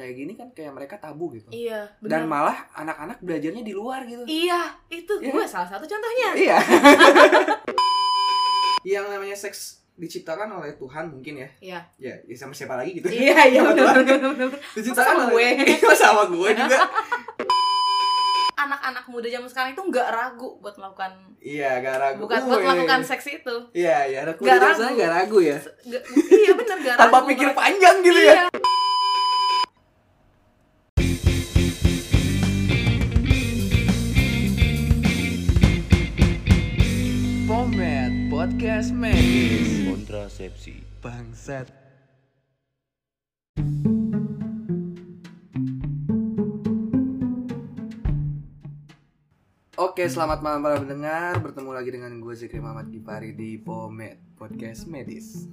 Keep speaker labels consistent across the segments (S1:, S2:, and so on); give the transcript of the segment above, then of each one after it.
S1: kayak gini kan kayak mereka tabu gitu
S2: Iya,
S1: dan malah anak-anak belajarnya di luar gitu
S2: Iya, itu
S1: Iya.
S2: gue salah satu contohnya.
S1: iya yang namanya seks diciptakan oleh Tuhan mungkin ya
S2: Iya.
S1: ya, ya sama siapa lagi gitu
S2: Iya, iya
S1: Sama
S2: benar benar benar.
S1: diciptakan
S2: Sama
S1: oleh
S2: gue.
S1: Iya, sama gue juga
S2: Anak-anak muda zaman sekarang itu nggak ragu buat melakukan
S1: iya gak ragu
S2: bukan buat melakukan seks itu.
S1: iya iya anak
S2: Gak
S1: muda
S2: ragu.
S1: saya gak ragu ya
S2: Nggak- iya benar gak ragu.
S1: tanpa pikir panjang gitu ya
S2: Iya.
S1: Podcast Medis
S3: kontrasepsi
S1: Bangsat Oke, selamat malam para pendengar. Bertemu lagi dengan gue Zikri Muhammad Gipari di Pomet Podcast Medis.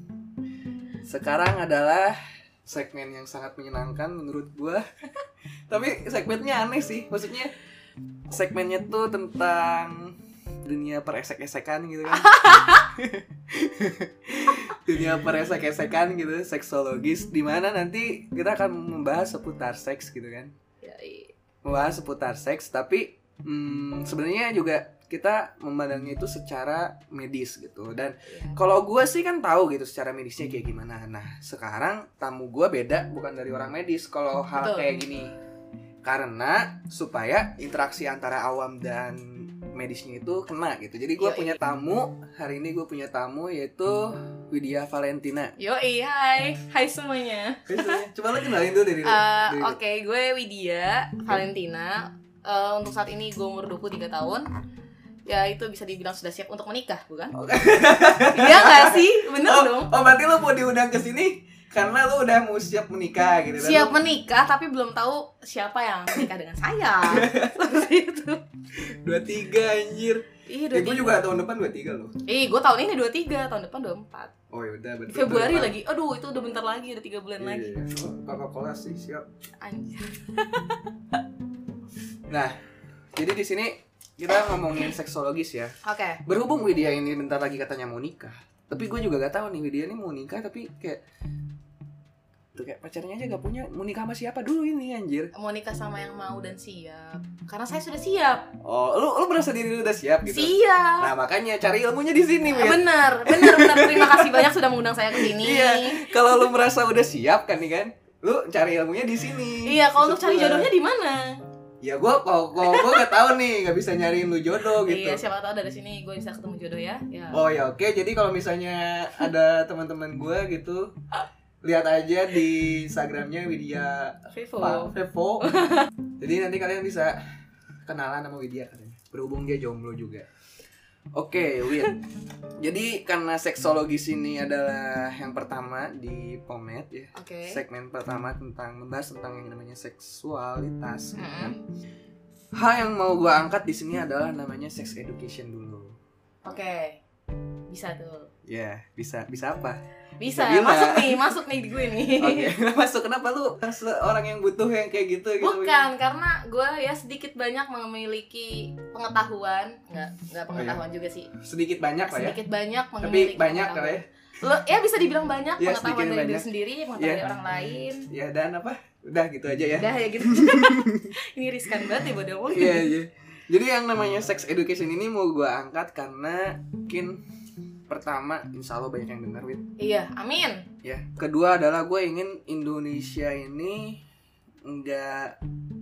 S1: Sekarang adalah segmen yang sangat menyenangkan menurut gue. Tapi segmennya aneh sih. Maksudnya segmennya tuh tentang dunia peresek-esekan gitu kan. dunia peresek-esekan gitu, seksologis di mana nanti kita akan membahas seputar seks gitu kan. Membahas seputar seks tapi hmm, sebenarnya juga kita memandangnya itu secara medis gitu dan
S2: Iya.
S1: kalau gue sih kan tahu gitu secara medisnya kayak gimana nah sekarang tamu gue beda bukan dari orang medis kalau hal
S2: Betul.
S1: kayak gini karena supaya interaksi antara awam dan medisnya itu kena gitu jadi gue
S2: Yoi.
S1: punya tamu hari ini gue punya tamu yaitu Widya Valentina
S2: Yo, hai. Hai semuanya.
S1: coba lo kenalin dulu dari,
S2: Eh,
S1: dari
S2: Oke, gue Widya Valentina. Eh, untuk saat ini gue umur 23 tahun. Ya itu bisa dibilang sudah siap untuk menikah, bukan?
S1: Oke.
S2: Iya nggak sih? Bener
S1: oh,
S2: dong.
S1: oh berarti lo mau diundang ke sini karena lo udah mau siap menikah gitu dan
S2: Siap menikah tapi belum tahu siapa yang menikah dengan saya. Seperti itu.
S1: dua tiga anjir
S2: Ih,
S1: Eh, gue
S2: 23.
S1: juga tahun depan dua tiga loh
S2: Ih, gue tahun ini 23, tahun depan 24.
S1: oh yaudah berarti
S2: Februari lagi. Aduh, itu udah bentar lagi, udah 3 bulan
S1: Iya,
S2: lagi.
S1: iya, iya. Oh, kakak kelas sih siap.
S2: Anjir.
S1: Nah, jadi di sini kita ngomongin seksologis ya.
S2: Oke.
S1: Berhubung Widya ini bentar lagi katanya mau nikah, tapi gue juga gak tahu nih Widya ini mau nikah tapi kayak tuh kayak pacarnya aja gak punya mau nikah sama siapa dulu ini anjir.
S2: Mau nikah sama yang mau dan siap. Karena saya sudah siap.
S1: Oh, lu lu merasa diri lu udah siap gitu.
S2: Siap.
S1: Nah, makanya cari ilmunya di sini, Wid.
S2: Bener, bener, bener. Terima kasih banyak sudah mengundang saya ke sini.
S1: Iya. Kalau lu merasa udah siap kan nih kan, lu cari ilmunya di sini.
S2: Iya, kalau untuk cari jodohnya di mana?
S1: Ya gua kalau kalau gua gak tahu nih, gak bisa nyariin lu jodoh gitu.
S2: Iya, siapa tahu dari sini gue bisa ketemu jodoh ya. Ya.
S1: Oh ya oke, jadi kalau misalnya ada teman-teman gue gitu, lihat aja di Instagramnya Widya
S2: Vivo.
S1: Pak Vevo. jadi nanti kalian bisa kenalan sama Widya katanya. Berhubung dia jomblo juga. Oke, Wid. Jadi karena seksologis ini adalah yang pertama di Pomet ya.
S2: Oke.
S1: Segmen pertama tentang membahas tentang yang namanya seksualitas. gitu kan. Hal yang mau gue angkat di sini adalah namanya sex education dulu.
S2: Oke. Bisa tuh.
S1: Ya, bisa bisa apa?
S2: Bisa,
S1: Bisa bilang.
S2: masuk nih, masuk nih di gue nih.
S1: Oke, masuk kenapa lu orang yang butuh yang kayak gitu gitu?
S2: Bukan, karena gue ya sedikit banyak memiliki pengetahuan, nggak nggak pengetahuan juga sih,
S1: Sedikit banyak lah ya.
S2: sedikit banyak
S1: Tapi
S2: memiliki
S1: banyak lah ya.
S2: Lo, ya bisa dibilang banyak
S1: Ya,
S2: pengetahuan dari diri
S1: banyak.
S2: sendiri, pengetahuan
S1: Ya.
S2: dari orang lain.
S1: Ya dan apa? Udah gitu aja ya.
S2: Udah ya gitu. Ini riskan banget ya bodoh.
S1: Iya, iya. Jadi yang namanya sex education ini mau gua angkat karena mungkin pertama insya Allah banyak yang dengar Wid
S2: Iya, amin.
S1: ya kedua adalah gue ingin Indonesia ini nggak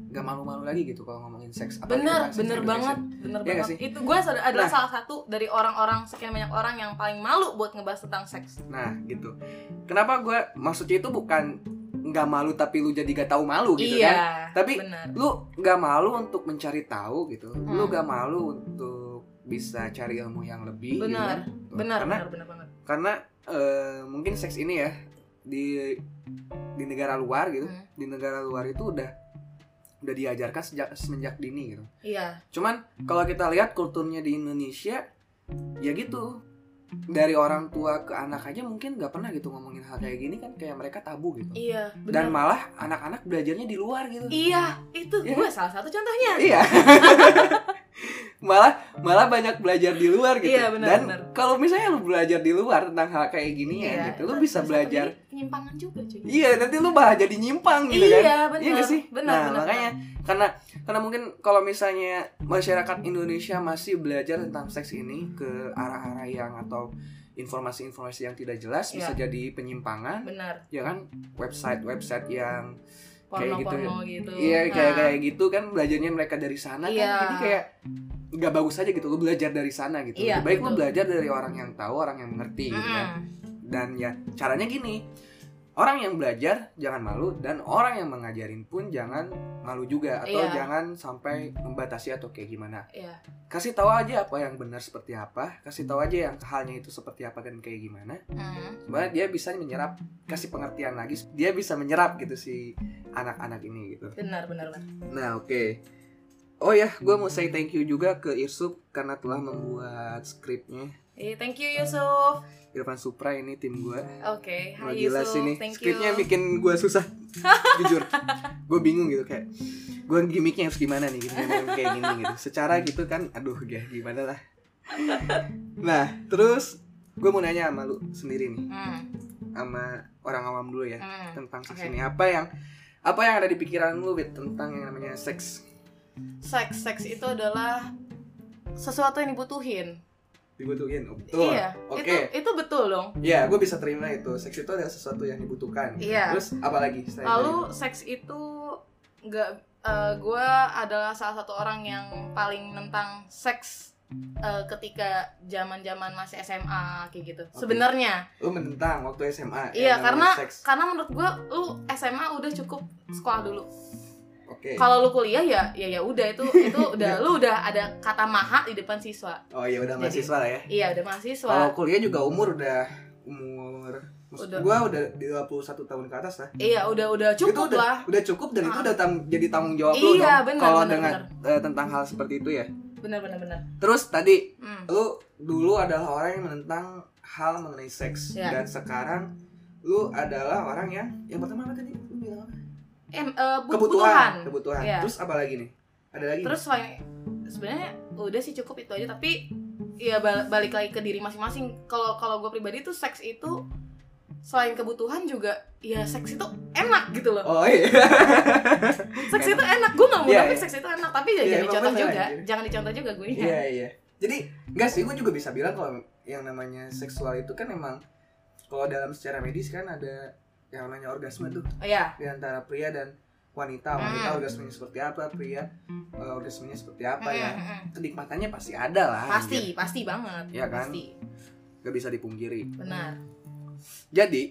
S1: nggak malu-malu lagi gitu kalau ngomongin seks apalagi
S2: Bener, bener
S1: education.
S2: banget, bener
S1: nggak
S2: banget.
S1: sih?
S2: Itu gue adalah
S1: Nah.
S2: salah satu dari orang-orang sekian banyak orang yang paling malu buat ngebahas tentang seks.
S1: Nah, gitu. Kenapa gue maksudnya itu bukan nggak malu tapi lu jadi gak tahu malu gitu
S2: iya,
S1: kan? Tapi
S2: bener.
S1: Lu nggak malu untuk mencari tahu gitu. Lu
S2: Hmm.
S1: nggak malu untuk bisa cari ilmu yang lebih. gitu
S2: Benar,
S1: kan? Tuh,
S2: benar,
S1: Karena
S2: benar, benar banget.
S1: karena eh, mungkin seks ini ya di di negara luar gitu.
S2: Hmm.
S1: Di negara luar itu udah udah diajarkan sejak semenjak dini gitu.
S2: Iya,
S1: Cuman kalau kita lihat kulturnya di Indonesia ya gitu dari orang tua ke anak aja mungkin nggak pernah gitu ngomongin hal kayak gini kan kayak mereka tabu gitu
S2: iya,
S1: dan
S2: benar.
S1: malah anak-anak belajarnya di luar gitu
S2: Iya, itu
S1: Iya.
S2: gue salah satu contohnya.
S1: iya malah malah banyak belajar di luar gitu.
S2: Iya, benar,
S1: dan kalau misalnya lu belajar di luar tentang hal kayak gini ya
S2: Iya,
S1: gitu lu bisa belajar
S2: penyimpangan juga cuy.
S1: Iya nanti lu malah jadi nyimpang gitu kan.
S2: Iya benar.
S1: Iya gak sih?
S2: benar
S1: nah,
S2: benar,
S1: makanya karena karena mungkin kalau misalnya masyarakat Indonesia masih belajar tentang seks ini ke arah-arah yang atau informasi-informasi yang tidak jelas bisa
S2: Iya.
S1: jadi penyimpangan.
S2: Benar.
S1: Ya kan? Website-website yang Gitu. Ya.
S2: porno gitu,
S1: iya kayak
S2: Nah,
S1: kayak gitu kan belajarnya mereka dari sana
S2: Iya.
S1: kan jadi kayak nggak bagus aja gitu lu belajar dari sana gitu.
S2: Iya,
S1: Lebih baik
S2: betul.
S1: belajar dari orang yang tahu orang yang mengerti gitu kan. Dan ya caranya gini orang yang belajar jangan malu dan orang yang mengajarin pun jangan malu juga atau
S2: Iya.
S1: jangan sampai membatasi atau kayak gimana.
S2: Iya.
S1: Kasih tahu aja apa yang benar seperti apa kasih tahu aja yang halnya itu seperti apa dan kayak gimana.
S2: Mm.
S1: sebenarnya dia bisa menyerap kasih pengertian lagi dia bisa menyerap gitu si anak-anak ini gitu.
S2: Benar benar benar
S1: nah oke. Oh ya gue mau say thank you juga ke Irsuk karena telah membuat skripnya.
S2: Eh, thank you Yusuf
S1: Irfan Supra ini tim gue
S2: oke
S1: Wah,
S2: hai Yusuf
S1: sih nih
S2: thank you.
S1: Bikin gue susah jujur. Gue bingung gitu kayak gue gimmicknya harus gimana nih gimana kayak gini gitu. Secara gitu kan aduh ya gimana lah. Nah terus gue mau nanya sama lu sendiri nih.
S2: Hmm,
S1: sama orang awam dulu ya
S2: hmm.
S1: tentang seks
S2: Oke.
S1: ini. Apa yang apa yang ada di pikiran lu Wit, tentang yang namanya seks?
S2: Seks seks itu adalah sesuatu yang dibutuhin
S1: dibutuhin. Oh, betul.
S2: Iya
S1: oke.
S2: itu itu betul dong.
S1: Ya gue bisa terima itu. Seks itu adalah sesuatu yang dibutuhkan.
S2: Iya.
S1: terus apa lagi
S2: lalu
S1: dari
S2: seks itu nggak gue adalah salah satu orang yang paling nentang seks eh, ketika zaman zaman masih SMA kayak gitu.
S1: Oke.
S2: sebenarnya.
S1: Lu menentang waktu SMA
S2: Iya,
S1: yang namanya
S2: karena-
S1: seks.
S2: karena menurut gue lu SMA udah cukup sekolah dulu
S1: oke.
S2: Kalau lu kuliah ya ya ya udah itu itu udah lu udah ada kata maha di depan siswa.
S1: Oh iya udah
S2: Jadi-
S1: mahasiswa lah ya.
S2: Iya udah mahasiswa.
S1: Kalau kuliah juga umur udah umur maksud
S2: Udah.
S1: gua udah 21 tahun ke atas lah.
S2: Iya udah udah cukup
S1: itu udah,
S2: lah.
S1: udah cukup dan itu
S2: Ah.
S1: udah tang- jadi tanggung jawab lu
S2: Iya,
S1: dong
S2: benar,
S1: kalau
S2: benar,
S1: dengan eh, tentang hal seperti itu ya.
S2: Bener bener bener
S1: terus tadi
S2: hmm.
S1: lu dulu adalah orang yang menentang hal mengenai seks.
S2: Ya.
S1: dan sekarang lu adalah orang yang yang pertama apa tadi? Lu bilang apa?
S2: Em eh, bu-
S1: kebutuhan kebutuhan.
S2: Iya.
S1: terus apa lagi nih? Ada lagi
S2: terus selain sebenarnya udah sih cukup itu aja tapi ya bal- balik lagi ke diri masing-masing. Kalau kalau gue pribadi tuh seks itu selain kebutuhan juga ya seks itu enak gitu loh.
S1: Oh iya.
S2: Seks itu enak. Gue nggak mau
S1: Iya,
S2: tapi
S1: iya.
S2: seks itu enak tapi ya
S1: Iya,
S2: jangan dicontoh juga.
S1: anjir.
S2: jangan dicontoh juga gue
S1: iya. Iya jadi enggak sih gue juga bisa bilang kalau yang namanya seksual itu kan emang kalau dalam secara medis kan ada yang namanya orgasme tuh
S2: oh, ya
S1: di antara pria dan wanita wanita
S2: Hmm.
S1: orgasmenya seperti apa pria eh, orgasmenya seperti apa ya
S2: Mm, mm, mm.
S1: kenikmatannya pasti ada lah
S2: pasti
S1: anjir.
S2: pasti banget
S1: Iya kan?
S2: pasti
S1: gak bisa dipungkiri
S2: benar
S1: jadi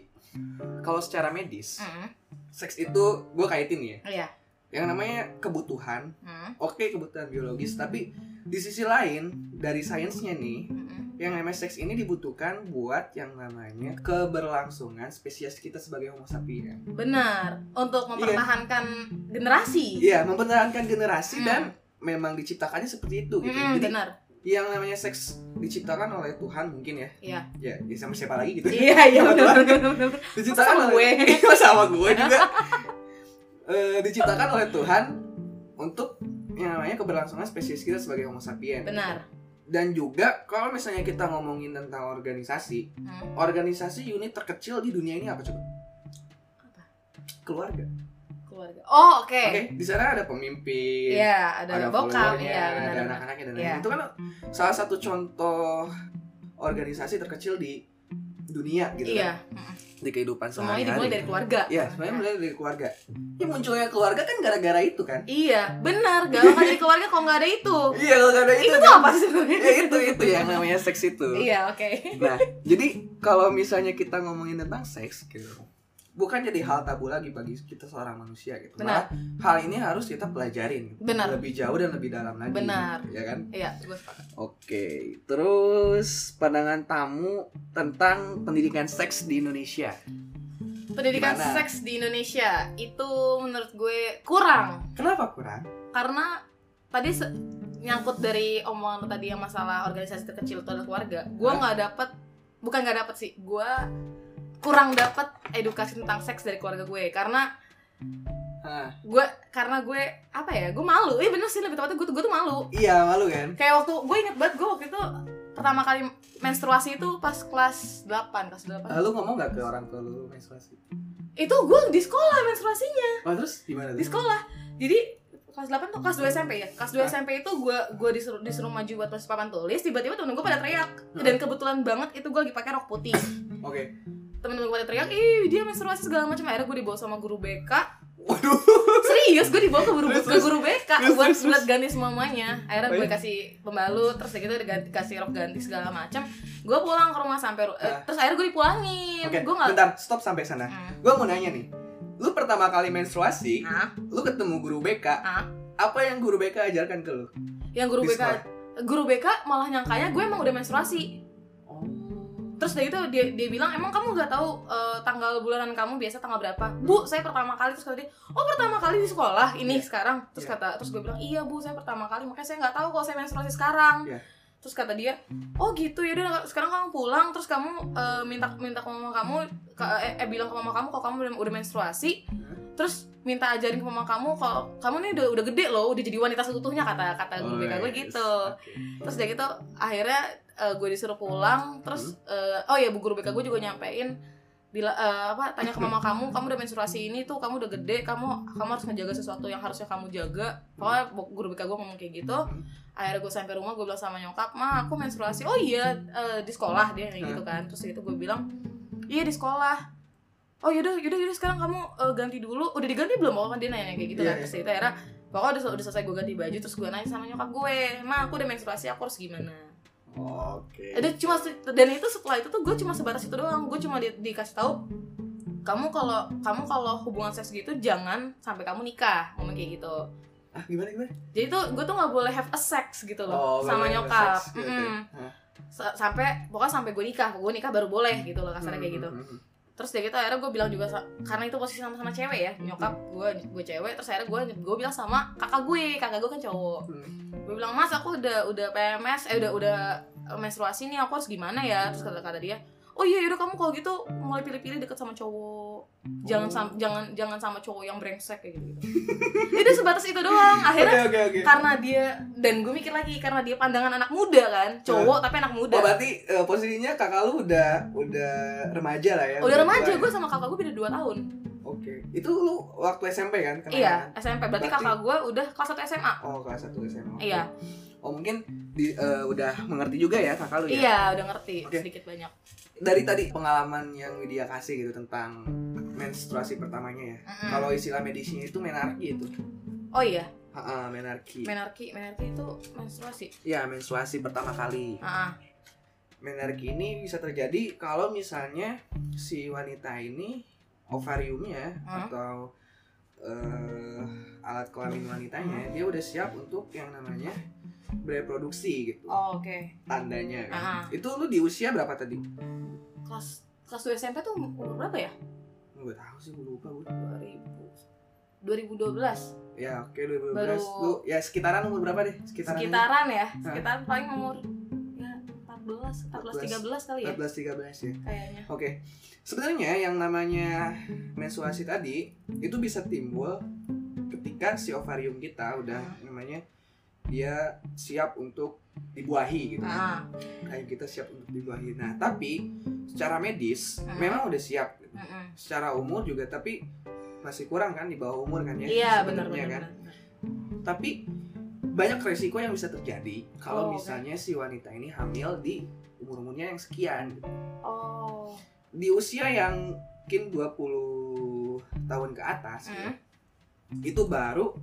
S1: kalau secara medis
S2: Mm,
S1: seks itu gue kaitin ya
S2: iya
S1: yang namanya kebutuhan
S2: Mm,
S1: oke kebutuhan biologis tapi di sisi lain dari sainsnya nih
S2: mm, mm.
S1: Yang namanya seks ini dibutuhkan buat yang namanya keberlangsungan spesies kita sebagai homo sapien
S2: benar. Untuk mempertahankan generasi.
S1: Iya mempertahankan generasi
S2: Hmm.
S1: dan memang diciptakannya seperti itu gitu.
S2: Mm,
S1: jadi
S2: benar.
S1: yang namanya seks diciptakan oleh Tuhan mungkin ya.
S2: Iya.
S1: ya, ya sama siapa lagi gitu.
S2: Iya iya benar benar benar. Benar.
S1: diciptakan
S2: Sama
S1: oleh
S2: gue.
S1: Iya, sama gue juga. Eh, diciptakan oleh Tuhan untuk yang namanya keberlangsungan spesies kita sebagai Homo sapien.
S2: benar
S1: Dan juga kalau misalnya kita ngomongin tentang organisasi,
S2: Hmm.
S1: organisasi unit terkecil di dunia ini apa coba?
S2: Apa?
S1: Keluarga.
S2: keluarga oh oke
S1: Oke, di sana ada pemimpin,
S2: Iya, ada, bokap,
S1: followernya,
S2: iya
S1: ada anak-anaknya dan
S2: Iya.
S1: lain-lain. Itu kan salah satu contoh organisasi terkecil di dunia gitu
S2: Iya,
S1: kan,
S2: mm.
S1: Di kehidupan
S2: semuanya dimulai
S1: sehari-hari.
S2: dari keluarga.
S1: Iya, sebenarnya mulai dari keluarga. Ya munculnya keluarga kan gara-gara itu kan?
S2: Iya, benar. Gak bakal dari keluarga kalau nggak ada itu.
S1: Iya, kalau nggak ada itu,
S2: Itu tuh
S1: kan?
S2: apa sih?
S1: Ya itu itu yang namanya seks itu.
S2: Iya, oke.
S1: Nah, jadi kalau misalnya kita ngomongin tentang seks gitu, bukan jadi hal tabu lagi bagi kita seorang manusia gitu.
S2: Benar.
S1: Malah, hal ini harus kita pelajarin. gitu.
S2: Benar.
S1: Lebih jauh dan lebih dalam lagi.
S2: Benar.
S1: Ya kan?
S2: Iya, gue sepakat.
S1: Oke, terus pandangan tamu tentang pendidikan seks di Indonesia.
S2: Pendidikan
S1: Gimana?
S2: seks di Indonesia itu menurut gue kurang
S1: Kenapa kurang?
S2: karena tadi nyangkut dari omongan tadi yang masalah organisasi terkecil itu adalah keluarga. Gue nggak dapet, bukan nggak dapet sih, gue kurang dapet edukasi tentang seks dari keluarga gue karena
S1: Hah,
S2: gue karena gue apa ya gue malu. Iya bener sih lebih tepatnya gue tuh gue tuh malu.
S1: Iya malu kan?
S2: Kayak waktu gue inget banget gue waktu itu pertama kali menstruasi itu pas kelas 8 kelas 8
S1: Lalu ngomong gak ke orang tua lu menstruasi?
S2: itu gue di sekolah menstruasinya.
S1: Oh terus gimana?
S2: di sekolah. Jadi kelas 8 tuh kelas 2 SMP ya. Kelas 2 SMP itu gue gue disuruh disuruh maju buat tulis papan tulis tiba-tiba temen gue pada teriak. Dan kebetulan banget itu gue lagi pakai rok putih.
S1: Oke.
S2: Temen-temen gue pada teriak ih dia menstruasi segala macam akhirnya gue dibawa sama guru BK
S1: Waduh.
S2: serius gue dibawa ke guru
S1: Terus,
S2: ke guru BK
S1: terus,
S2: buat
S1: terus,
S2: buat ganti semuanya akhirnya
S1: Oh,
S2: gue
S1: iya?
S2: kasih pembalut terus gitu ganti kasih rok ganti segala macam gue pulang ke rumah sampai eh,
S1: Ah.
S2: terus akhirnya gue dipulangin
S1: Oke.
S2: gue nggak
S1: Bentar, stop sampai sana.
S2: Hmm.
S1: Gue mau nanya nih. Lu pertama kali menstruasi,
S2: Hah?
S1: lu ketemu guru BK.
S2: Hah?
S1: Apa yang guru BK ajarkan ke lu?
S2: yang guru
S1: Di
S2: BK guru BK malah nyangkanya gue emang udah menstruasi
S1: Oh.
S2: Terus dari itu dia dia bilang emang kamu nggak tahu eh, tanggal bulanan kamu biasa tanggal berapa bu saya pertama kali terus kata dia oh pertama kali di sekolah ini
S1: Iya.
S2: sekarang terus
S1: Iya.
S2: kata terus gue bilang iya bu saya pertama kali makanya saya nggak tahu kalau saya menstruasi sekarang
S1: Iya.
S2: terus kata dia oh gitu ya udah sekarang kamu pulang terus kamu eh, minta minta ke mama kamu ke- eh, eh, bilang ke mama kamu kalau kamu udah, udah menstruasi terus minta ajarin ke mama kamu kalau kamu nih udah udah gede loh udah jadi wanita seutuhnya kata kata guru BK gue
S1: yes.
S2: gitu
S1: Oke.
S2: terus dari gitu akhirnya eh, gue disuruh pulang terus eh, oh ya bu guru BK gue juga nyampein bila eh, apa tanya ke mama kamu kamu udah menstruasi ini tuh kamu udah gede kamu kamu harus ngejaga sesuatu yang harusnya kamu jaga. Pokoknya bu- guru BK gue ngomong kayak gitu. Akhirnya gue sampai rumah gue bilang sama nyokap ma aku menstruasi. Oh iya eh, di sekolah dia kayak gitu kan. Terus itu gue bilang iya di sekolah. Oh yaudah yaudah yaudah sekarang kamu eh, ganti dulu. Udah diganti belum oh kan dia nanya kayak gitu
S1: Iya,
S2: kan terus itu akhirnya pokoknya udah, udah selesai gue ganti baju terus gue nanya sama nyokap gue ma aku udah menstruasi aku harus gimana
S1: Oke.
S2: ada cuma dan itu setelah itu tuh gue cuma sebatas itu doang gue cuma di, dikasih tahu kamu kalau kamu kalau hubungan seks gitu jangan sampai kamu nikah ngomong kayak gitu
S1: Ah gimana gimana?
S2: jadi tuh gue tuh nggak boleh have a sex gitu
S1: Oh,
S2: loh sama
S1: boleh
S2: nyokap
S1: seks gitu ya.
S2: Mm-mm.
S1: Hah?
S2: Sa- sampai pokoknya sampai gue nikah gue nikah baru boleh gitu loh kasarnya kayak gitu
S1: Hmm, hmm, hmm.
S2: Terus dari gitu akhirnya gue bilang juga karena itu posisi sama-sama cewek ya nyokap gue gue cewek terus akhirnya gue gue bilang sama kakak gue kakak gue kan cowok.
S1: Hmm.
S2: gue bilang mas aku udah udah PMS eh udah udah menstruasi nih aku harus gimana ya? Terus kata kata dia oh iya yaudah kamu kalau gitu mulai pilih-pilih deket sama cowok jangan
S1: Oh.
S2: sam jangan jangan sama cowok yang brengsek kayak gitu itu sebatas itu doang akhirnya
S1: oke oke.
S2: karena dia dan gue mikir lagi karena dia pandangan anak muda kan cowok tapi anak muda
S1: Oh berarti eh, posisinya kakak lu udah udah remaja lah ya?
S2: udah remaja gue sama kakak gue beda 2 tahun
S1: Oke. Itu lu waktu SMP kan?
S2: Iya SMP berarti
S1: Berarti-
S2: kakak gue udah kelas 1 SMA
S1: Oh kelas 1 SMA.
S2: Iya
S1: Oh mungkin di, eh, udah mengerti juga ya kakak lu ya?
S2: iya udah ngerti
S1: Oke.
S2: sedikit banyak
S1: Dari tadi pengalaman yang dia kasih gitu tentang menstruasi pertamanya ya.
S2: Mm-mm.
S1: Kalau istilah medisnya itu menarki itu.
S2: oh iya
S1: Ha, menarki.
S2: menarki menarki itu menstruasi
S1: ya menstruasi pertama kali.
S2: ah.
S1: Menarki ini bisa terjadi kalau misalnya si wanita ini ovariumnya
S2: Hmm.
S1: atau eh, alat kelamin wanitanya dia udah siap untuk yang namanya bereproduksi gitu
S2: oh oke
S1: tandanya kan.
S2: Ah, ah.
S1: Itu lu di usia berapa tadi?
S2: kelas kelas 2 SMP tuh umur berapa ya
S1: Gue tahu sih gue lupa gue.
S2: 2000 2012
S1: Ya oke 2012
S2: Baru-
S1: lu ya sekitaran umur berapa deh? Sekitaran
S2: sekitaran ya sekitaran paling umur 14 14 13 kali ya
S1: 14 13 ya.
S2: kayaknya
S1: Oke. Sebenarnya yang namanya menstruasi tadi itu bisa timbul ketika si ovarium kita udah namanya dia siap untuk dibuahi gitu.
S2: ah
S1: Kayak kita siap untuk dibuahi. Nah, tapi secara medis
S2: Hmm.
S1: memang udah siap. gitu.
S2: mm-mm.
S1: Secara umur juga tapi masih kurang kan di bawah umur kan ya.
S2: iya benar
S1: kan. Tapi banyak resiko yang bisa terjadi kalau
S2: Oh,
S1: misalnya si wanita ini hamil di umur-umurnya yang sekian.
S2: oh
S1: Di usia yang mungkin 20 tahun ke atas gitu,
S2: Mm.
S1: itu baru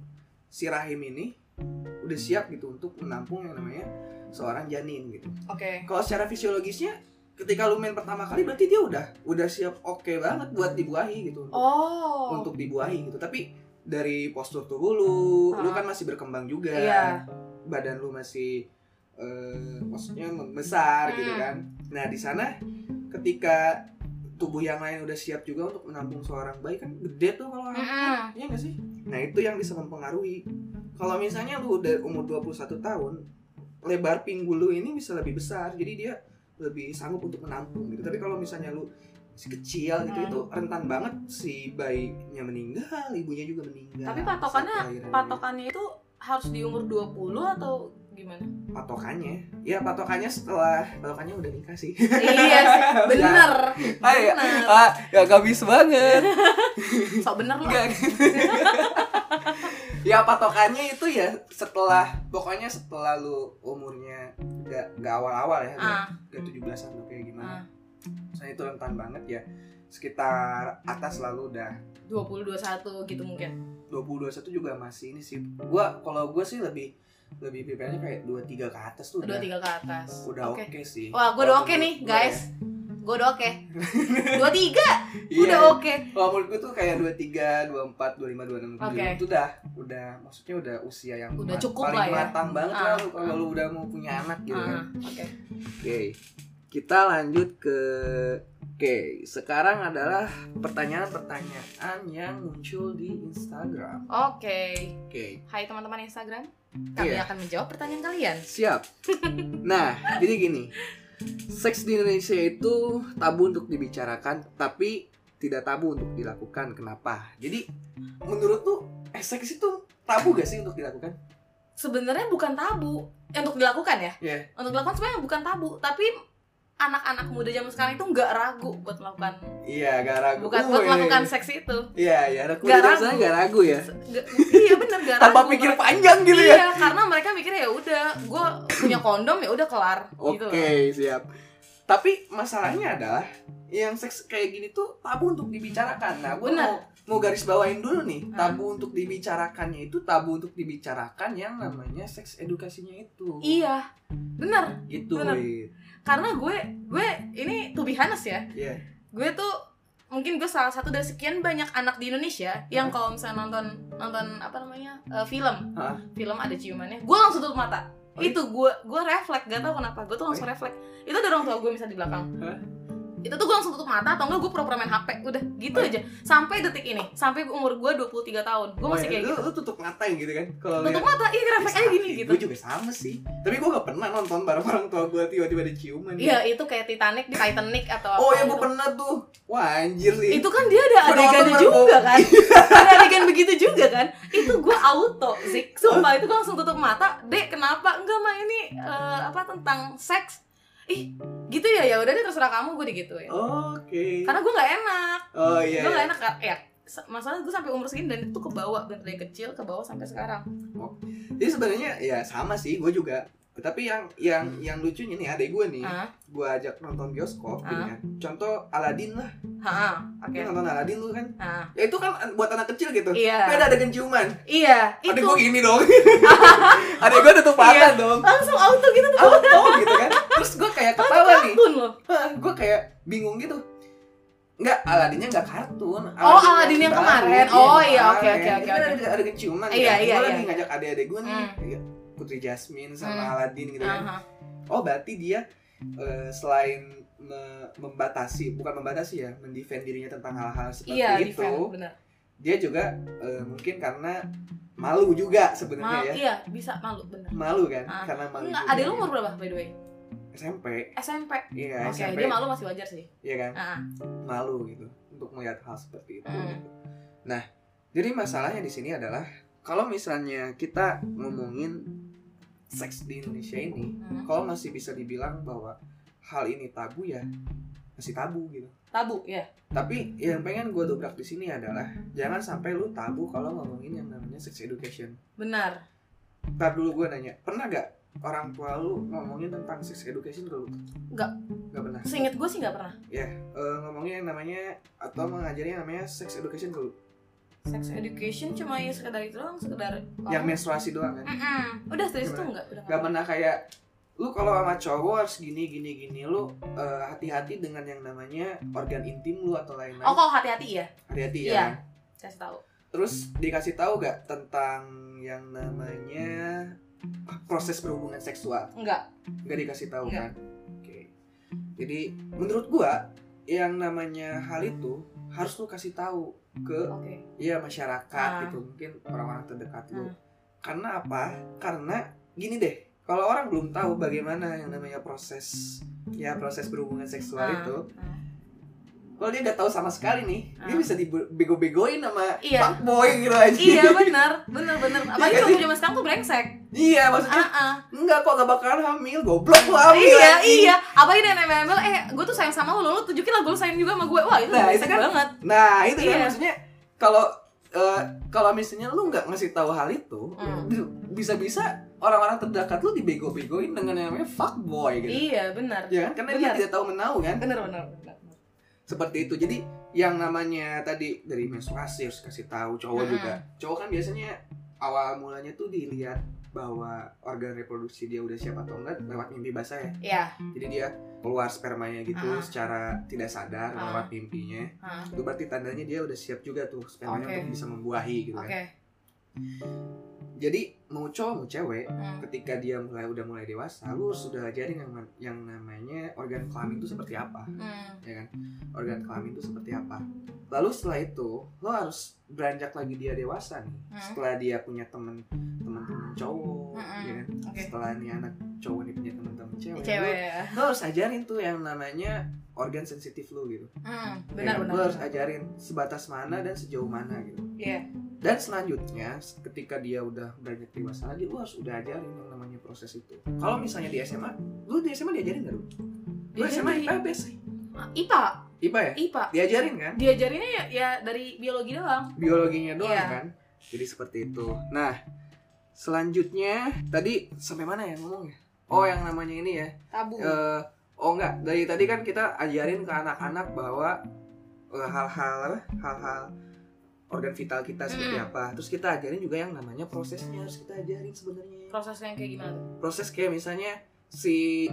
S1: si rahim ini udah siap gitu untuk menampung yang namanya seorang janin gitu.
S2: oke
S1: Kalau secara fisiologisnya ketika lu main pertama kali berarti dia udah udah siap oke banget buat dibuahi gitu. Untuk,
S2: oh
S1: untuk dibuahi gitu. Tapi dari postur tubuh lu, lu
S2: Ah.
S1: kan masih berkembang juga.
S2: iya
S1: Badan lu masih eh, maksudnya membesar gitu
S2: Hmm.
S1: kan. Nah, di sana ketika tubuh yang lain udah siap juga untuk menampung seorang bayi kan gede tuh kalau
S2: Mm-mm.
S1: Iya gak sih? Nah itu yang bisa mempengaruhi Kalau misalnya lu udah umur 21 tahun Lebar pinggul lu ini bisa lebih besar Jadi dia lebih sanggup untuk menampung gitu Tapi kalau misalnya lu masih kecil gitu
S2: Hmm.
S1: itu rentan banget si bayinya meninggal ibunya juga meninggal
S2: Tapi patokannya patokannya itu harus di umur 20 atau gimana?
S1: patokannya ya patokannya setelah patokannya udah nikah sih
S2: iya sih, bener.
S1: ah, ya, ah, ya gak bisa banget
S2: Sok bener lo.
S1: Enggak. ya patokannya itu ya setelah pokoknya setelah lu umurnya gak, gak awal-awal ya
S2: Ah,
S1: gak 17an tuh kayak gimana
S2: ah.
S1: Saya itu rentan banget ya sekitar atas lalu udah
S2: 20 21 gitu mungkin.
S1: 20 21 juga masih ini sih gua kalau gua sih lebih lebih prefernya kayak 23 ke atas tuh
S2: Dua
S1: udah
S2: tiga ke atas.
S1: udah oke
S2: Oke.
S1: sih
S2: Wah, gue udah oke nih,
S1: menurut gua
S2: guys. Gue udah oke. Dua tiga,
S1: ya.
S2: udah oke.
S1: Kalau menurut gue tuh kayak 23, 24, 25, 26, 27
S2: Oke.
S1: itu udah udah maksudnya udah usia yang
S2: Udah cukup
S1: paling
S2: lah ya.
S1: matang banget
S2: Ah,
S1: lah lu kalau
S2: ah.
S1: lu udah mau punya anak gitu kan.
S2: Ah, Oke.
S1: Oke. Kita lanjut ke Oke, sekarang adalah pertanyaan-pertanyaan yang muncul di Instagram.
S2: Oke.
S1: Oke,
S2: Hai teman-teman Instagram. Kami
S1: Iya.
S2: akan menjawab pertanyaan kalian.
S1: siap. Nah, jadi gini. Seks di Indonesia itu tabu untuk dibicarakan, tapi tidak tabu untuk dilakukan. Kenapa? Jadi, menurut tuh, eh, seks itu tabu gak sih untuk dilakukan?
S2: Sebenarnya bukan tabu untuk dilakukan ya.
S1: Iya.
S2: Untuk dilakukan sebenarnya bukan tabu, tapi anak-anak muda zaman sekarang itu nggak ragu buat melakukan
S1: Iya, gak ragu.
S2: bukan buat
S1: iya,
S2: melakukan
S1: iya.
S2: seks itu.
S1: Iya, iya. Anak
S2: Gak
S1: muda
S2: ragu.
S1: zaman gak ragu ya.
S2: Nggak- iya bener gak ragu.
S1: Tanpa pikir
S2: mereka.
S1: panjang gitu ya.
S2: Iya, karena mereka mikirnya ya udah, gue punya kondom ya udah kelar
S1: Oke,
S2: gitu loh.
S1: siap. Tapi masalahnya adalah yang seks kayak gini tuh tabu untuk dibicarakan. Nah, gue
S2: Benar.
S1: mau mau garis bawain dulu nih.
S2: Ah.
S1: Tabu untuk dibicarakannya itu tabu untuk dibicarakan yang namanya seks edukasinya itu.
S2: Iya, bener.
S1: Gitu.
S2: benar.
S1: Wit.
S2: Karena gue, gue ini to be honest ya,
S1: Iya.
S2: gue tuh mungkin gue salah satu dari sekian banyak anak di Indonesia yang kalau misalnya nonton nonton apa namanya eh, film,
S1: Hah?
S2: film ada ciumannya, gue langsung tutup mata.
S1: Oh, iya?
S2: itu gue gue refleks gak tau kenapa gue tuh langsung refleks itu ada orang tua gue bisa di belakang? Itu tuh gue langsung tutup mata atau enggak gue pura-pura main hp udah gitu aja sampai detik ini sampai umur gue 23 tahun gue masih
S1: iya.
S2: kayak gitu
S1: lu tutup mata gitu kan? Kalau
S2: tutup mata iya refleks aja gini gitu
S1: Gue juga sama sih. Tapi gue gak pernah nonton bareng orang tua gue tiba-tiba ada ciuman.
S2: iya itu kayak Titanic di Titanic atau
S1: Oh
S2: apa
S1: ya gue
S2: gitu.
S1: pernah tuh. Wah anjir sih.
S2: itu kan dia ada
S1: bareng
S2: juga kan ada adegan begitu juga kan itu gue auto sih sumpah itu gue langsung tutup mata dek kenapa enggak mah ini eh, apa tentang seks ih gitu ya ya udah deh terserah kamu gue digituin
S1: Oke.
S2: karena gue nggak enak
S1: Oh iya.
S2: gue nggak
S1: iya.
S2: enak kan ya sa- masalah gue sampai umur segini dan itu ke bawah bener dari kecil ke bawah sampai sekarang
S1: Jadi sebenarnya ya sama sih, gue juga. Tapi yang yang yang lucunya nih adek gue nih,
S2: ah
S1: gue ajak nonton bioskop, kan. Contoh Aladin lah,
S2: ah oke
S1: Lu nonton Aladin lu kan.
S2: ah
S1: Ya itu kan buat anak kecil gitu.
S2: iya
S1: Tapi ada adegan ciuman.
S2: iya
S1: Adek
S2: itu
S1: gue gini dong. adek gue tutup mata
S2: Iya.
S1: dong.
S2: langsung auto gitu tuh
S1: Enggak, Aladinnya enggak kartun.
S2: Oh, Aladin yang kemarin. Oh, iya, oke, oke, oke,
S1: kan
S2: oke.
S1: ada adegan ciuman.
S2: Iya,
S1: kan.
S2: iya,
S1: Gue
S2: iya.
S1: lagi ngajak adik-adik gue nih.
S2: Hmm.
S1: Putri Jasmine sama
S2: Hmm.
S1: Aladin gitu kan.
S2: Aha.
S1: Oh berarti dia eh, selain me- membatasi, bukan membatasi ya, mendefend dirinya tentang hal-hal seperti
S2: iya
S1: itu,
S2: defend bener
S1: dia juga eh, mungkin karena malu juga sebenarnya ya,
S2: iya bisa malu bener
S1: malu kan,
S2: Ah.
S1: karena malu.
S2: enggak ada lu
S1: gitu.
S2: umur berapa by the way
S1: SMP,
S2: SMP
S1: iya
S2: oke
S1: SMP,
S2: dia malu masih wajar sih
S1: iya kan,
S2: ah
S1: malu gitu untuk melihat hal seperti itu.
S2: Hmm.
S1: gitu. Nah, jadi masalahnya di sini adalah kalau misalnya kita ngomongin seks di Indonesia ini,
S2: Hmm.
S1: kalau masih bisa dibilang bahwa hal ini tabu ya masih tabu gitu.
S2: tabu ya
S1: Tapi yang pengen gue dobrak di sini adalah jangan sampai lu tabu kalau ngomongin yang namanya sex education.
S2: benar
S1: Ntar dulu gue nanya, pernah gak orang tua lu ngomongin tentang sex education ke lu?
S2: Nggak.
S1: Gak pernah.
S2: seinget gue sih nggak pernah
S1: Eh, ngomongin yang namanya atau mengajari yang namanya sex education ke lu?
S2: sex education cuma ya sekedar itu doang sekedar
S1: Yang menstruasi doang kan?
S2: Mm-mm. udah dari situ enggak udah
S1: Gak pernah kayak lu kalau sama cowok harus gini gini gini lu eh, hati-hati dengan yang namanya organ intim lu atau lain-lain.
S2: oh kalau hati-hati ya
S1: Hati-hati
S2: Iya.
S1: ya.
S2: kasih tahu
S1: Terus dikasih tahu gak tentang yang namanya proses berhubungan seksual?
S2: enggak
S1: Gak dikasih tahu
S2: Nggak.
S1: kan? Oke. Jadi menurut gua yang namanya hal itu harus lu kasih tahu ke
S2: oke
S1: ya masyarakat
S2: Ah.
S1: gitu mungkin orang-orang terdekat lu.
S2: Ah.
S1: Karena apa? Karena gini deh, kalau orang belum tahu bagaimana yang namanya proses ya proses berhubungan seksual
S2: Ah,
S1: itu,
S2: ah.
S1: Kalau dia nggak tahu sama sekali nih dia
S2: Ah.
S1: bisa dibego-begoin sama
S2: Iya.
S1: fuckboy gitu aja.
S2: Iya benar benar benar apalagi kalau zaman sekarang tuh brengsek.
S1: Iya maksudnya
S2: ah ah.
S1: enggak kok gak bakalan hamil goblok lu hamil
S2: iya
S1: anjing.
S2: iya. Apalagi dengan MML eh gue tuh sayang sama lo lo tunjukin lah gue sayang juga sama gue wah itu
S1: Nah,
S2: brengsek
S1: itu kan-
S2: banget.
S1: Nah itu kan
S2: Iya.
S1: maksudnya kalau eh, kalau misalnya lu nggak ngasih tahu hal itu bi- bisa-bisa orang-orang terdekat lu dibego-begoin dengan yang namanya fuckboy gitu.
S2: Iya benar
S1: ya kan? Karena
S2: Benar.
S1: dia tidak tahu menau kan?
S2: Benar benar benar
S1: seperti itu jadi yang namanya tadi dari menstruasi harus kasih tahu cowok
S2: Mm-mm.
S1: juga cowok kan biasanya awal mulanya tuh dilihat bahwa organ reproduksi dia udah siap atau enggak lewat mimpi basah ya
S2: iya
S1: jadi dia keluar spermanya gitu
S2: Ah.
S1: secara tidak sadar
S2: Ah.
S1: lewat mimpinya
S2: Ah,
S1: itu berarti tandanya dia udah siap juga tuh spermanya
S2: Oke.
S1: untuk bisa membuahi gitu
S2: oke
S1: kan jadi mau cowok mau cewek
S2: Hmm.
S1: ketika dia mulai udah mulai dewasa lu sudah ajarin yang yang namanya organ kelamin itu seperti apa
S2: Hmm.
S1: ya kan organ kelamin itu seperti apa lalu setelah itu lo harus beranjak lagi dia dewasa nih
S2: Hmm.
S1: setelah dia punya temen teman-teman cowok
S2: Hmm.
S1: ya kan
S2: Oke.
S1: setelah nih anak cowok nih punya teman-teman cewek,
S2: cewek
S1: Lo,
S2: ya
S1: lo harus ajarin tuh yang namanya organ sensitif lo gitu
S2: Hmm,
S1: Ya
S2: benar
S1: kan?
S2: benar
S1: lo harus ajarin sebatas mana dan sejauh mana gitu
S2: iya
S1: dan selanjutnya ketika dia udah beranjak dewasa lagi lu harus udah ajarin yang namanya proses itu. Kalau misalnya di SMA lu di SMA diajarin gak lu?
S2: Diajarin.
S1: SMA
S2: di-
S1: IPA BS
S2: Ah, IPA
S1: IPA ya?
S2: IPA
S1: diajarin kan?
S2: diajarinnya ya, ya dari biologi doang.
S1: Biologinya doang
S2: Iya.
S1: kan? Jadi seperti itu. Nah selanjutnya tadi sampai mana ya ngomongnya oh yang namanya ini ya.
S2: Tabu.
S1: Eh, oh enggak dari tadi kan kita ajarin ke anak-anak bahwa eh, hal-hal apa? hal-hal organ vital kita seperti
S2: Hmm.
S1: apa. Terus kita ajarin juga yang namanya prosesnya harus kita ajarin sebenarnya.
S2: Prosesnya yang kayak gimana
S1: proses kayak misalnya si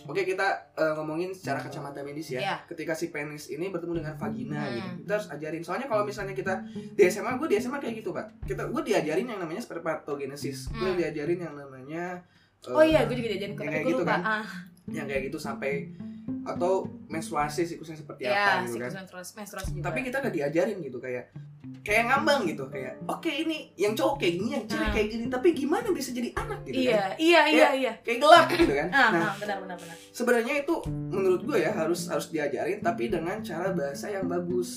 S1: oke kita eh, ngomongin secara kacamata medis ya.
S2: Iya.
S1: ketika si penis ini bertemu dengan vagina
S2: Hmm.
S1: gitu kita harus ajarin. Soalnya kalau misalnya kita di SMA gue di SMA kayak gitu pak. Kita gue diajarin yang namanya spermatogenesis. Gue
S2: Hmm.
S1: diajarin yang namanya eh,
S2: oh iya gue juga diajarin
S1: yang kayak
S2: gue
S1: gitu
S2: lupa
S1: kan?
S2: ah.
S1: Yang kayak gitu sampai atau menstruasi siklusnya seperti
S2: ya
S1: apa gitu kan.
S2: menstruasi, menstruasi juga.
S1: Tapi kita gak diajarin gitu kayak kayak ngambang gitu kayak oke ini yang cowok kayak gini yang cewek
S2: Hmm.
S1: kayak gini tapi gimana bisa jadi anak gitu kan?
S2: iya iya iya iya.
S1: kayak gelap gitu kan.
S2: Ah
S1: nah
S2: ah, benar benar benar.
S1: sebenarnya itu menurut gue ya harus harus diajarin tapi dengan cara bahasa yang bagus.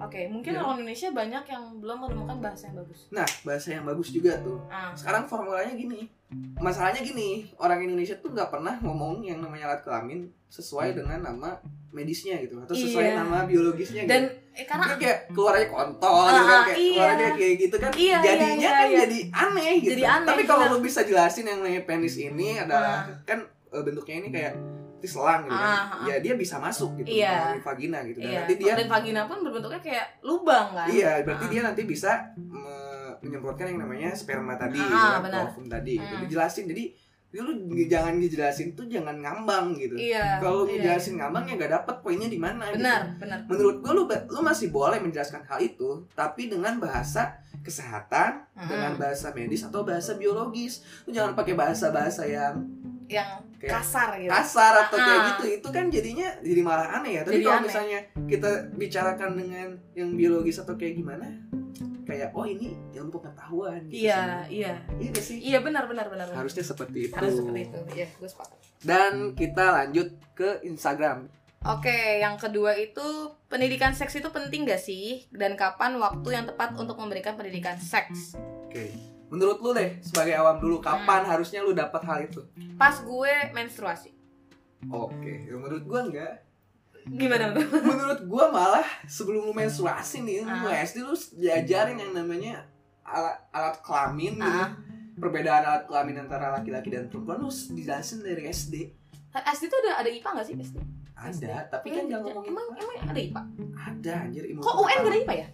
S2: Oke mungkin
S1: Iya.
S2: orang Indonesia banyak yang belum menemukan bahasa yang bagus.
S1: Nah bahasa yang bagus juga tuh.
S2: Ah.
S1: Sekarang formulanya gini masalahnya gini orang Indonesia tuh nggak pernah ngomong yang namanya alat kelamin sesuai dengan nama medisnya gitu atau sesuai
S2: Iya.
S1: nama biologisnya gitu
S2: dan eh,
S1: Dia
S2: karena
S1: kayak keluar aja kontol gitu kan kayak
S2: iya.
S1: keluar aja kayak gitu kan
S2: Iya,
S1: jadinya
S2: iya,
S1: kan
S2: iya.
S1: jadi aneh gitu
S2: Jadi aneh,
S1: tapi kalau
S2: benar.
S1: lu bisa jelasin yang namanya penis ini adalah
S2: Ah.
S1: kan eh, bentuknya ini kayak di selang gitu kan
S2: Ah,
S1: ya dia bisa masuk gitu
S2: Iya.
S1: melalui vagina gitu dan
S2: iya
S1: nanti dia
S2: dan vagina pun berbentuknya kayak lubang kan
S1: iya berarti
S2: Ah.
S1: dia nanti bisa me- menyemprotkan yang namanya sperma tadi
S2: Ah,
S1: gitu
S2: benar.
S1: ovum tadi gitu
S2: Hmm.
S1: dijelasin jadi jadi lu jangan dijelasin tuh jangan ngambang gitu
S2: iya
S1: kalau lu
S2: iya.
S1: ngejelasin ngambang ya gak dapet poinnya di mana gitu
S2: benar benar
S1: menurut gue lu lu masih boleh menjelaskan hal itu tapi dengan bahasa kesehatan
S2: Hmm.
S1: dengan bahasa medis atau bahasa biologis lu jangan pakai bahasa bahasa yang
S2: yang
S1: Kayak
S2: kasar gitu
S1: kasar atau kayak
S2: Ah.
S1: gitu itu kan jadinya jadi malah aneh ya tapi
S2: Jadi
S1: kalau misalnya kita bicarakan dengan yang biologis atau kayak gimana kayak oh ini ilmu pengetahuan gitu
S2: iya iya
S1: iya gak sih
S2: iya benar benar benar
S1: harusnya seperti itu
S2: harus seperti itu ya gue sepakat
S1: dan kita lanjut ke Instagram
S2: Oke, yang kedua itu pendidikan seks itu penting gak sih? Dan kapan waktu yang tepat untuk memberikan pendidikan seks?
S1: oke menurut lu deh sebagai awam dulu kapan
S2: Hmm.
S1: harusnya lu dapat hal itu
S2: Pas gue menstruasi.
S1: Oke, ya menurut gua enggak.
S2: Gimana tuh?
S1: Menurut gua malah sebelum lu menstruasi nih, lu
S2: Ah.
S1: SD lu diajarin yang namanya alat alat kelamin gitu.
S2: Ah.
S1: Perbedaan alat kelamin antara laki-laki dan perempuan lu dijelasin dari SD.
S2: SD tuh ada ada IPA gak sih SD?
S1: Ada, tapi kan jangan ngomongin
S2: emang emang ada IPA?
S1: ada anjir ilmu.
S2: Kok UN gak ada. IPA ya?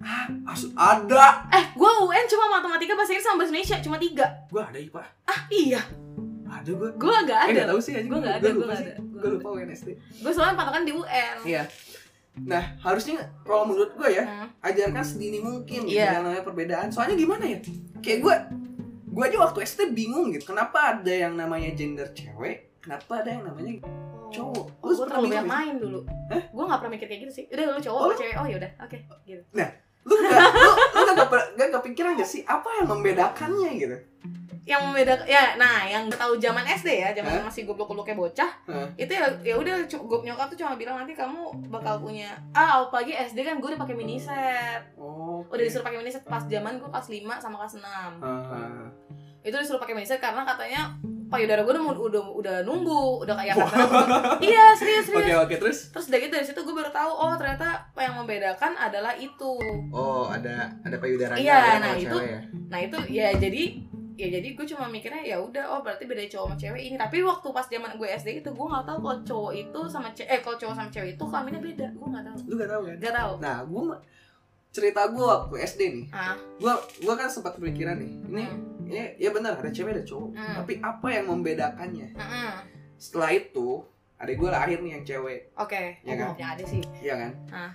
S1: Ah, asu- ada.
S2: Eh, gue UN cuma matematika, bahasa Inggris sama bahasa Indonesia cuma tiga.
S1: Gua ada IPA.
S2: Ah iya,
S1: Ada gua.
S2: gue gak
S1: Eh,
S2: ada.
S1: nggak tahu sih anjing.
S2: Gue gak ada,
S1: Gua
S2: gue gak ada.
S1: Gua lupa UN SD.
S2: Gue soalnya patokan di UN.
S1: Iya. Nah, harusnya kalau menurut gua ya,
S2: Hmm.
S1: ajarkan sedini mungkin gitu,
S2: Iya.
S1: yang namanya perbedaan. Soalnya gimana ya? Kayak gue, gue aja waktu SD bingung gitu. Kenapa ada yang namanya gender cewek? Kenapa ada yang namanya cowok?
S2: Oh, gue terlalu banyak main dulu.
S1: Hah?
S2: Gue gak pernah mikir kayak gitu sih. Udah lu cowok
S1: Oh,
S2: cewek? Oh yaudah, oke. Gitu.
S1: Lu gak, lu, lu gak, kepe- gak kepikiran gak sih apa yang membedakannya gitu?
S2: Yang membedakan ya nah yang tahu zaman SD ya zaman
S1: Hah?
S2: masih goblok-gobloknya bocah
S1: Hah?
S2: itu ya ya udah gua nyokap tuh cuma bilang nanti kamu bakal punya ah apalagi SD kan gue udah pakai mini set
S1: Oh.
S2: udah disuruh pakai mini set pas zaman gue kelas 5 sama kelas 6
S1: Ah.
S2: itu disuruh pakai mini set karena katanya payudara gue udah udah udah numbu udah kayak kata iya serius
S1: Oke
S2: serius
S1: oke terus.
S2: terus dari dari situ gue baru tahu oh ternyata apa yang membedakan adalah itu
S1: Oh ada ada payudaranya.
S2: Iya,
S1: ya,
S2: nah, itu-
S1: ya.
S2: nah itu ya jadi ya jadi gue cuma mikirnya ya udah oh berarti beda cowok sama cewek ini tapi waktu pas zaman gue SD itu gue nggak tahu kalau cowok itu sama cewek eh kalau cowok sama cewek itu kelaminnya beda gue nggak tahu
S1: Lu gak tahu kan?
S2: nggak tahu
S1: Nah, gue cerita gue waktu SD nih.
S2: ah
S1: Gue gua kan sempat kepikiran nih. Ini
S2: hmm.
S1: ini ya benar ada cewek ada cowok.
S2: Hmm.
S1: Tapi apa yang membedakannya?
S2: Mm-mm.
S1: Setelah itu adik gue lahir nih yang cewek,
S2: oke
S1: Ya
S2: oh,
S1: kan?
S2: punya ada sih
S1: iya kan?
S2: Ah.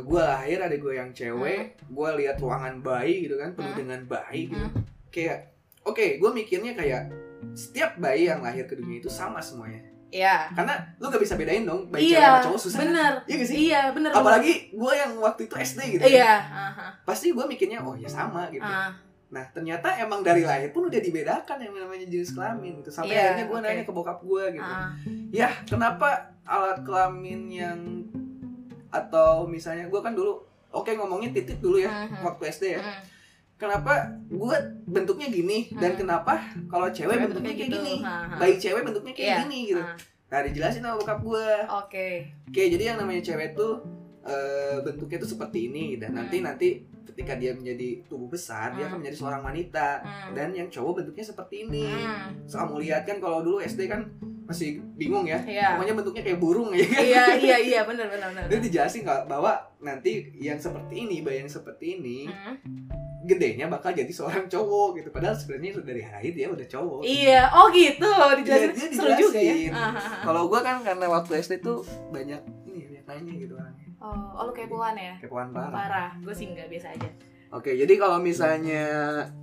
S1: gue lahir adik gue yang cewek, gue lihat ruangan bayi gitu kan penuh
S2: Hmm.
S1: dengan bayi gitu.
S2: Hmm.
S1: Kayak oke, gue mikirnya kayak setiap bayi yang lahir ke dunia itu sama semuanya.
S2: Iya
S1: Karena lu gak bisa bedain dong bayi cewek
S2: iya
S1: sama cowok susah. kan?
S2: bener
S1: Iya gak sih?
S2: iya bener
S1: Apalagi gue yang waktu itu SD gitu.
S2: bener.
S1: kan.
S2: iya aha.
S1: Pasti gue mikirnya oh ya sama gitu.
S2: Ah.
S1: Nah ternyata emang dari lahir pun udah dibedakan yang namanya jenis kelamin gitu. Sampai
S2: Iya,
S1: akhirnya gue
S2: oke.
S1: nanya ke bokap gue gitu.
S2: Ah.
S1: Ya kenapa alat kelamin yang atau misalnya gue kan dulu oke ngomongnya titik dulu ya
S2: Mhm.
S1: waktu SD ya.
S2: Mm.
S1: Kenapa gue bentuknya gini dan
S2: Hmm.
S1: kenapa kalau cewek
S2: Cewek
S1: bentuknya kayak
S2: gitu.
S1: gini,
S2: Ha, ha.
S1: bayi cewek bentuknya kayak
S2: Iya.
S1: gini gitu.
S2: Ah.
S1: Nah dijelasin sama bokap gue.
S2: oke
S1: Oke jadi yang namanya cewek tuh eh, bentuknya tuh seperti ini dan nanti
S2: Hmm.
S1: nanti ketika dia menjadi tubuh besar dia
S2: Hmm.
S1: akan menjadi seorang wanita
S2: Hmm.
S1: dan yang cowok bentuknya seperti ini.
S2: Hmm.
S1: So, kamu lihat kan kalau dulu SD kan masih bingung ya.
S2: Iya.
S1: Pokoknya bentuknya kayak burung ya kan.
S2: iya iya iya benar benar benar
S1: Dia dijelasin kalau bahwa nanti yang seperti ini, bayi yang seperti ini,
S2: Hmm.
S1: Gedenya bakal jadi seorang cowok gitu. Padahal sebenarnya sudah dari lahir dia udah cowok.
S2: Iya, oh gitu. Dijelasin
S1: Iya, dia
S2: seru juga ya.
S1: dijelasin.
S2: Ah, ah, ah.
S1: Kalau gua kan karena waktu SD tuh banyak ini banyak nanya gitu orangnya.
S2: Oh, oh lu kepoan ya?
S1: Kepoan parah.
S2: Parah. Gue sih enggak biasa aja.
S1: Oke, jadi kalau misalnya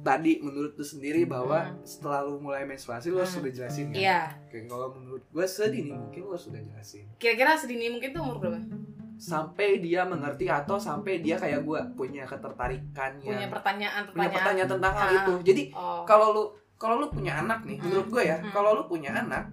S1: tadi menurut lu sendiri bahwa
S2: Hmm.
S1: setelah lu mulai menstruasi lu harus
S2: Hmm.
S1: sudah jelasin kan?
S2: Iya.
S1: Oke, kalau menurut gua sedini mungkin lu sudah jelasin.
S2: Kira-kira sedini mungkin tuh umur berapa?
S1: Sampai dia mengerti atau sampai dia kayak gua punya ketertarikan
S2: Punya
S1: yang
S2: pertanyaan
S1: punya
S2: pertanyaan.
S1: pertanyaan tentang hal
S2: Ah.
S1: itu. Jadi
S2: Oh.
S1: kalau lu kalau lu punya anak nih,
S2: Hmm.
S1: menurut gue ya,
S2: Hmm.
S1: kalau lu punya anak,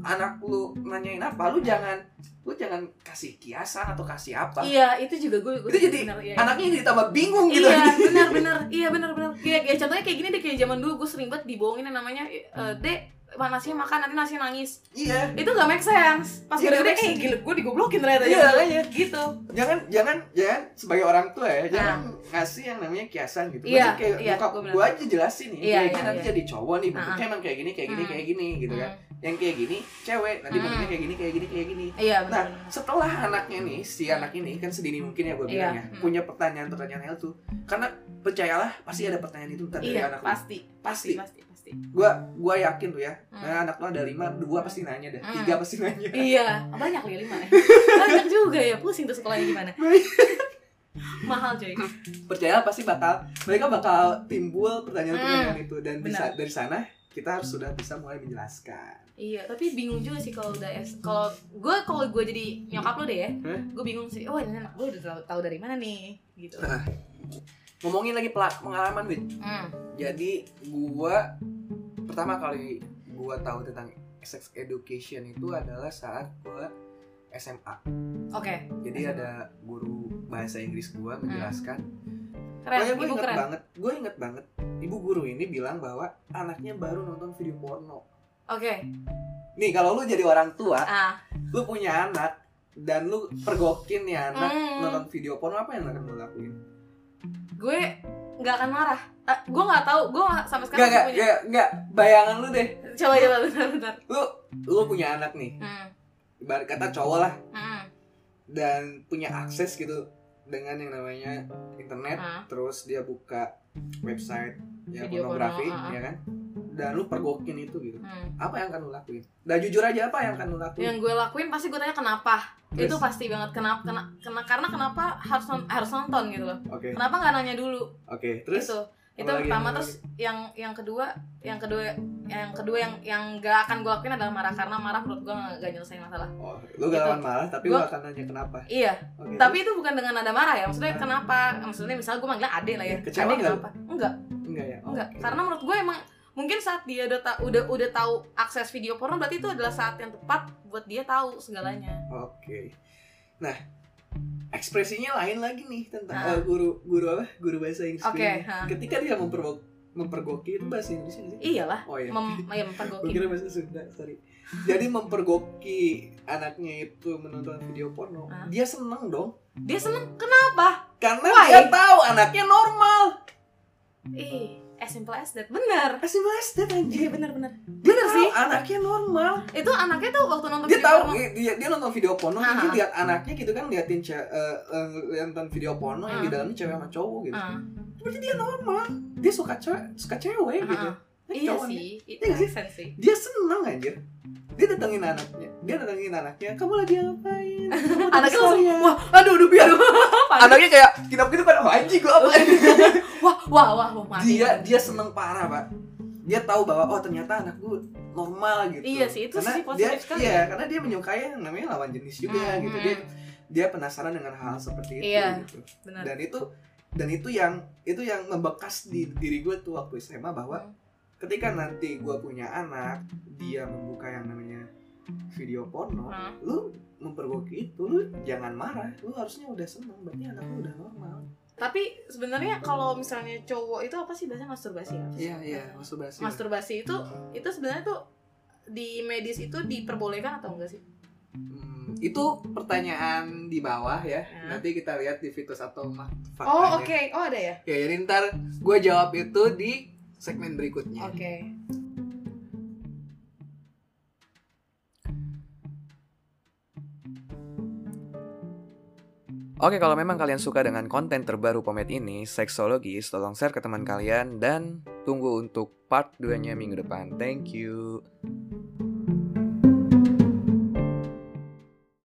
S1: anak lu nanyain apa, lu jangan lu jangan kasih kiasan atau kasih apa.
S2: Iya, itu juga gue. gue
S1: Itu jadi
S2: bener, iya.
S1: Anaknya jadi tambah bingung gitu.
S2: Iya, benar benar. Iya, benar benar. Kayak kayak contohnya kayak gini deh kayak zaman dulu gue sering banget dibohongin yang namanya eh, Dek, mana nasinya makan nanti nasinya nangis.
S1: iya.
S2: Itu gak make sense. Pas
S1: Iya,
S2: gue
S1: nggak
S2: gede,
S1: make
S2: eh gila gue digoblokin ternyata
S1: Iya,
S2: ya. Gitu.
S1: Jangan jangan jangan sebagai orang tua ya, jangan ngasih yang namanya kiasan gitu.
S2: Nah. Iya,
S1: Maksudnya kayak
S2: iya,
S1: bokap
S2: bener.
S1: gua aja jelasin nih,
S2: Iya,
S1: kayak
S2: iya,
S1: nanti
S2: iya.
S1: jadi cowok nih, bentuknya emang kayak gini, kayak gini,
S2: Hmm.
S1: kayak gini gitu kan.
S2: Hmm.
S1: Yang kayak gini cewek, nanti
S2: Hmm.
S1: bentuknya kayak gini, kayak gini, kayak gini.
S2: Iya,
S1: Nah, setelah anaknya nih, si anak ini kan sedini mungkin ya gue
S2: Iya,
S1: bilang ya,
S2: hmm.
S1: punya pertanyaan-pertanyaan hal tuh. Karena percayalah pasti ada pertanyaan itu dari
S2: Iya,
S1: anak
S2: pasti.
S1: Pasti.
S2: Pasti, pasti.
S1: Gua gua yakin tuh ya.
S2: Hmm.
S1: Nah, anak lo ada lima, dua pasti nanya deh,
S2: Hmm.
S1: tiga pasti nanya.
S2: Iya, banyak ya lima ya. Banyak juga ya, pusing tuh sekolahnya gimana. Mahal coy.
S1: Percaya pasti bakal mereka bakal timbul pertanyaan-pertanyaan itu dan bisa
S2: Hmm.
S1: Dari sana kita harus sudah bisa mulai menjelaskan.
S2: Iya, tapi bingung juga sih kalau udah S. Kalau gue kalau gue jadi nyokap lo deh ya,
S1: Hah?
S2: gue bingung sih. Oh ini anak gue udah tahu, tahu dari mana nih, gitu.
S1: Ngomongin lagi pelak pengalaman, Wid.
S2: Hmm.
S1: Jadi gua pertama kali gua tahu tentang sex education itu adalah saat gua SMA.
S2: Oke,
S1: Jadi ada guru bahasa Inggris gua menjelaskan.
S2: keren.
S1: Pokoknya gue inget
S2: keren.
S1: banget, gue inget banget. Ibu guru ini bilang bahwa anaknya baru nonton video porno.
S2: Oke.
S1: Nih kalau lu jadi orang tua,
S2: Ah,
S1: lu punya anak dan lu pergokin nih anak
S2: Hmm.
S1: nonton video porno apa yang akan lu lakuin?
S2: gue nggak akan marah. Ah, gue nggak tahu, gue sampai sekarang
S1: Gak, gak,
S2: nggak punya.
S1: gak, gak, bayangan lu deh.
S2: Coba coba bentar bentar.
S1: Lu, lu punya anak nih,
S2: Hmm.
S1: ibarat kata cowok lah,
S2: Hmm.
S1: dan punya akses gitu dengan yang namanya internet,
S2: Ah.
S1: terus dia buka website ya
S2: Video
S1: pornografi,
S2: porno, ah.
S1: ya kan? Dan lu pergokin itu gitu.
S2: Hmm.
S1: Apa yang akan lu lakuin? Dan jujur aja apa yang akan lu lakuin?
S2: Yang gue lakuin pasti gue tanya kenapa.
S1: Terus?
S2: Itu pasti banget kenapa kena, kena karena kenapa harus non- harus nonton gitu loh.
S1: Oke,
S2: Kenapa nggak nanya dulu?
S1: oke. Terus
S2: itu itu
S1: lagi,
S2: pertama
S1: apa
S2: terus yang yang kedua yang kedua yang kedua yang yang gak akan gue lakuin adalah marah karena marah menurut gue gak, gak nyelesain masalah
S1: Oh, lu gak
S2: Gitu.
S1: akan marah, tapi lu akan nanya kenapa.
S2: iya
S1: Oke,
S2: tapi itu bukan dengan nada marah ya maksudnya kenapa maksudnya misalnya gue manggilnya ade lah ya
S1: Kecewa
S2: ade
S1: nggak?
S2: kenapa enggak
S1: terus? enggak ya? Oh,
S2: enggak
S1: oke.
S2: karena menurut gue emang mungkin saat dia udah ta- udah udah tahu akses video porno berarti itu adalah saat yang tepat buat dia tahu segalanya
S1: Oke. Nah, ekspresinya lain lagi nih tentang
S2: Ah.
S1: eh, guru guru apa? Guru bahasa Inggris.
S2: Oke,
S1: ini.
S2: ha.
S1: Ketika dia mempergo mempergoki itu bahasa Inggris sih?
S2: iyalah
S1: Oh iya.
S2: mem ya, mempergoki
S1: kira bahasa Sunda, sorry. Jadi mempergoki anaknya itu menonton video porno.
S2: Ah.
S1: Dia seneng dong.
S2: dia seneng kenapa
S1: Karena
S2: Why?
S1: dia tahu anaknya normal.
S2: ih as simple as that bener
S1: Kasih bahas dia
S2: iya
S1: anjir.
S2: bener-bener
S1: Dia
S2: Bener
S1: tahu
S2: sih.
S1: anaknya normal.
S2: itu anaknya tuh waktu nonton
S1: Dia
S2: video
S1: tahu
S2: porno
S1: dia, dia nonton video porno, dia lihat anaknya gitu kan liatin ce- eh, eh, nonton video porno yang di dalamnya cewek sama cowok gitu. Berarti dia normal. Dia suka cewek, suka cewek
S2: ah,
S1: gitu.
S2: iya sih itu
S1: Iya
S2: sense sih
S1: Dia seneng anjir. Dia datengin anaknya. Dia datengin anaknya. Kamu lagi ngapain? Kamu
S2: anaknya langsung
S1: ya?"
S2: wah aduh aduh biar
S1: Anaknya kayak kinap gitu kan oh, anjing gua apa?
S2: wah wah wah wah mati
S1: dia dia seneng parah, Pak. Dia tahu bahwa oh ternyata anak gue normal gitu.
S2: Iya sih, itu
S1: karena
S2: sih positif
S1: dia,
S2: sekali
S1: Iya,
S2: ya.
S1: karena dia menyukai yang namanya lawan jenis juga
S2: Hmm,
S1: gitu.
S2: hmm.
S1: Dia dia penasaran dengan hal seperti itu
S2: Iya.
S1: gitu.
S2: benar
S1: Dan itu dan itu yang itu yang membekas di diri gue tuh waktu SMA bahwa
S2: Hmm.
S1: ketika nanti gue punya anak dia membuka yang namanya video porno
S2: Hah?
S1: lu mempergoki itu lu jangan marah lu harusnya udah seneng berarti anak lu udah normal
S2: tapi sebenarnya kalau misalnya cowok itu apa sih bahasa masturbasi ya?
S1: Iya iya masturbasi
S2: masturbasi itu itu sebenarnya tuh di medis itu diperbolehkan atau enggak sih
S1: Hmm, itu pertanyaan di bawah ya.
S2: Ya.
S1: Nanti kita lihat di fitus atau ma-
S2: oh
S1: faktanya.
S2: oke oh ada ya
S1: Ya, jadi ntar gue jawab itu di segmen berikutnya.
S2: oke
S1: Oke, kalau memang kalian suka dengan konten terbaru Pomet ini, Seksologis, tolong share ke teman kalian dan tunggu untuk part 2-nya minggu depan. Thank you.